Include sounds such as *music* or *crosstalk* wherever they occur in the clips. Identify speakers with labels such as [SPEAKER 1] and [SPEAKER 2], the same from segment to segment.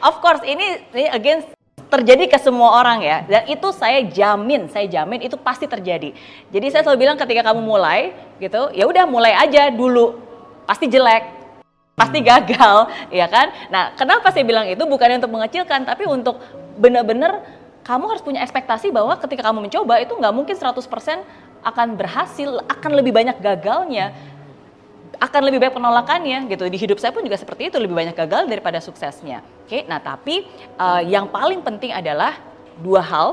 [SPEAKER 1] Of course, ini, ini again terjadi ke semua orang ya. Dan itu saya jamin, saya jamin itu pasti terjadi. Jadi saya selalu bilang ketika kamu mulai gitu, ya udah mulai aja dulu. Pasti jelek, pasti gagal, ya kan? Nah, kenapa saya bilang itu bukan untuk mengecilkan, tapi untuk benar-benar kamu harus punya ekspektasi bahwa ketika kamu mencoba itu nggak mungkin 100% akan berhasil, akan lebih banyak gagalnya akan lebih baik penolakannya gitu. Di hidup saya pun juga seperti itu lebih banyak gagal daripada suksesnya. Oke okay? nah tapi uh, yang paling penting adalah dua hal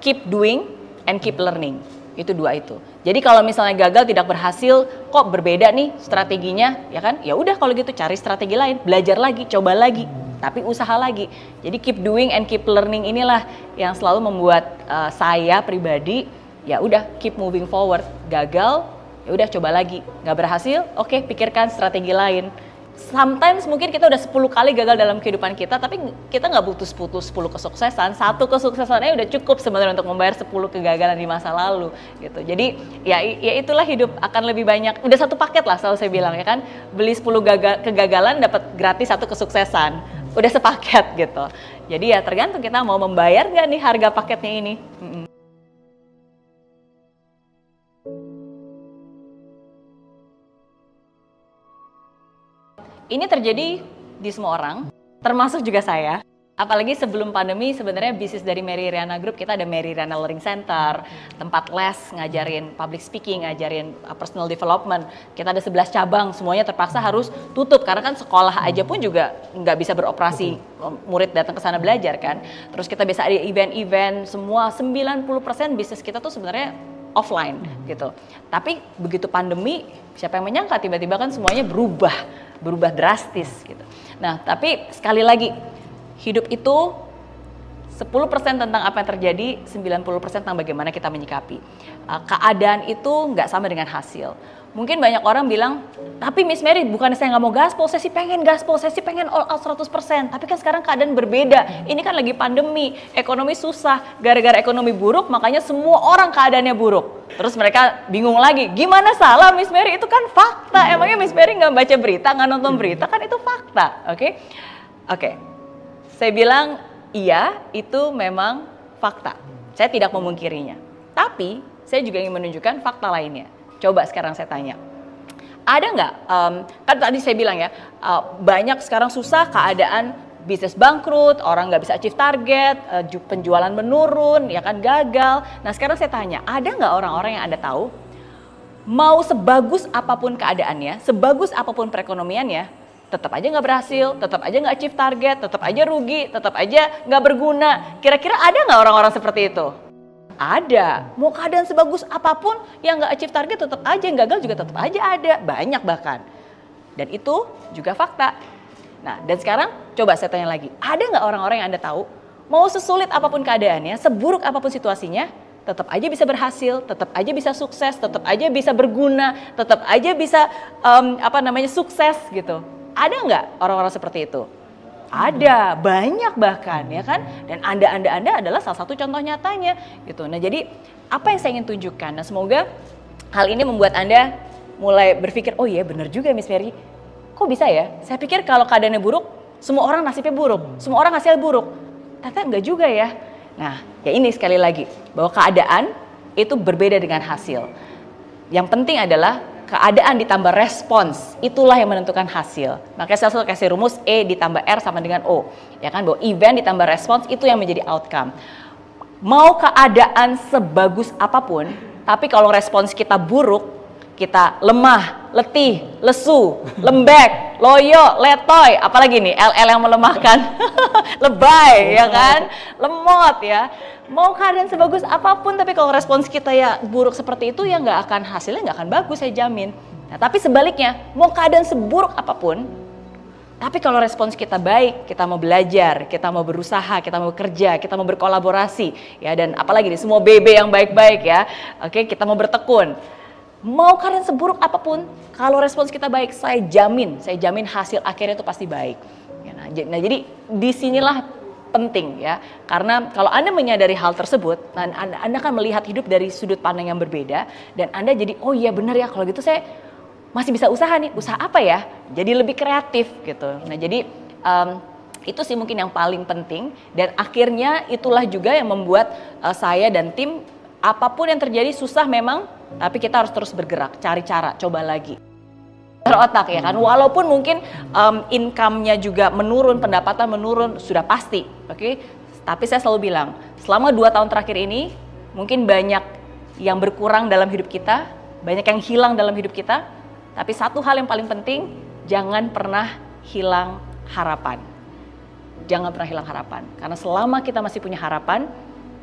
[SPEAKER 1] keep doing and keep learning. Itu dua itu. Jadi kalau misalnya gagal tidak berhasil kok berbeda nih strateginya ya kan? Ya udah kalau gitu cari strategi lain belajar lagi coba lagi tapi usaha lagi. Jadi keep doing and keep learning inilah yang selalu membuat uh, saya pribadi ya udah keep moving forward. Gagal ya udah coba lagi. Nggak berhasil? Oke okay, pikirkan strategi lain. Sometimes mungkin kita udah 10 kali gagal dalam kehidupan kita tapi kita nggak butuh 10 10 kesuksesan. Satu kesuksesannya udah cukup sebenarnya untuk membayar 10 kegagalan di masa lalu gitu. Jadi ya ya itulah hidup akan lebih banyak. Udah satu paket lah selalu saya bilang ya kan? Beli 10 gagal, kegagalan dapat gratis satu kesuksesan. Udah sepaket gitu. Jadi ya tergantung kita mau membayar nggak nih harga paketnya ini Ini terjadi di semua orang, termasuk juga saya. Apalagi sebelum pandemi sebenarnya bisnis dari Mary Riana Group kita ada Mary Riana Learning Center, tempat les ngajarin public speaking, ngajarin uh, personal development. Kita ada 11 cabang, semuanya terpaksa harus tutup karena kan sekolah aja pun juga nggak bisa beroperasi. Murid datang ke sana belajar kan. Terus kita bisa ada event-event, semua 90% bisnis kita tuh sebenarnya offline gitu. Tapi begitu pandemi, siapa yang menyangka tiba-tiba kan semuanya berubah berubah drastis gitu. Nah, tapi sekali lagi hidup itu 10% tentang apa yang terjadi, 90% tentang bagaimana kita menyikapi. Uh, keadaan itu nggak sama dengan hasil. Mungkin banyak orang bilang, tapi Miss Mary bukan saya nggak mau gaspol, saya sih pengen gaspol, saya sih pengen all out 100%. Tapi kan sekarang keadaan berbeda. Ini kan lagi pandemi, ekonomi susah. Gara-gara ekonomi buruk, makanya semua orang keadaannya buruk. Terus mereka bingung lagi, gimana salah Miss Mary? Itu kan fakta. Emangnya Miss Mary nggak baca berita, nggak nonton berita? Kan itu fakta, oke? Okay? Oke, okay. saya bilang iya itu memang fakta. Saya tidak memungkirinya. Tapi saya juga ingin menunjukkan fakta lainnya. Coba sekarang saya tanya. Ada nggak, um, kan tadi saya bilang ya, uh, banyak sekarang susah keadaan bisnis bangkrut, orang nggak bisa achieve target, uh, penjualan menurun, ya kan gagal. Nah sekarang saya tanya, ada nggak orang-orang yang Anda tahu mau sebagus apa pun keadaannya, sebagus apa pun perekonomiannya, tetap aja nggak berhasil, tetap aja nggak achieve target, tetap aja rugi, tetap aja nggak berguna. Kira-kira ada nggak orang-orang seperti itu? Ada. Mau keadaan sebagus apa pun yang nggak achieve target tetap aja, yang gagal juga tetap aja ada. Banyak bahkan. Dan itu juga fakta. Nah, dan sekarang coba saya tanya lagi. Ada nggak orang-orang yang Anda tahu, mau sesulit apa pun keadaannya, seburuk apa pun situasinya, tetap aja bisa berhasil, tetap aja bisa sukses, tetap aja bisa berguna, tetap aja bisa um, apa namanya sukses gitu. Ada nggak orang-orang seperti itu? Ada, banyak bahkan ya kan. Dan Anda Anda Anda adalah salah satu contoh nyatanya gitu. Nah, jadi apa yang saya ingin tunjukkan? Nah, semoga hal ini membuat Anda mulai berpikir, "Oh iya, benar juga Miss Mary. Kok bisa ya? Saya pikir kalau keadaannya buruk, semua orang nasibnya buruk, semua orang hasil buruk." Ternyata enggak juga ya. Nah, ya ini sekali lagi bahwa keadaan itu berbeda dengan hasil. Yang penting adalah keadaan ditambah respons, itulah yang menentukan hasil. Makanya saya selalu kasih rumus E ditambah R sama dengan O. Ya kan, bahwa event ditambah respons itu yang menjadi outcome. Mau keadaan sebagus apa pun, tapi kalau respons kita buruk, kita lemah, letih, lesu, lembek, loyo, letoy, apalagi nih LL yang melemahkan, *laughs* lebay ya kan, lemot ya. Mau keadaan sebagus apa pun, tapi kalau respons kita ya buruk seperti itu ya nggak akan hasilnya nggak akan bagus saya jamin. Nah tapi sebaliknya, mau keadaan seburuk apa pun, tapi kalau respons kita baik, kita mau belajar, kita mau berusaha, kita mau kerja, kita mau berkolaborasi, ya dan apalagi nih semua BB yang baik-baik ya, oke kita mau bertekun Mau kalian seburuk apa pun, kalau respons kita baik, saya jamin, saya jamin hasil akhirnya itu pasti baik. Ya, nah, nah, jadi di sinilah penting ya, karena kalau anda menyadari hal tersebut, nah, anda, anda akan melihat hidup dari sudut pandang yang berbeda, dan anda jadi oh iya benar ya kalau gitu saya masih bisa usaha nih, usaha apa ya? Jadi lebih kreatif gitu. Nah jadi um, Itu sih mungkin yang paling penting dan akhirnya itulah juga yang membuat uh, saya dan tim apa pun yang terjadi susah memang, tapi kita harus terus bergerak, cari cara, coba lagi. Terotak ya kan, walaupun mungkin um, income-nya juga menurun, pendapatan menurun, sudah pasti, oke? Okay? Tapi saya selalu bilang, selama dua tahun terakhir ini, mungkin banyak yang berkurang dalam hidup kita, banyak yang hilang dalam hidup kita, tapi satu hal yang paling penting, jangan pernah hilang harapan jangan pernah hilang harapan. Karena selama kita masih punya harapan,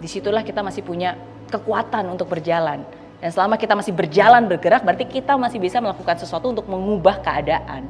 [SPEAKER 1] di situlah kita masih punya kekuatan untuk berjalan. Dan selama kita masih berjalan bergerak, berarti kita masih bisa melakukan sesuatu untuk mengubah keadaan.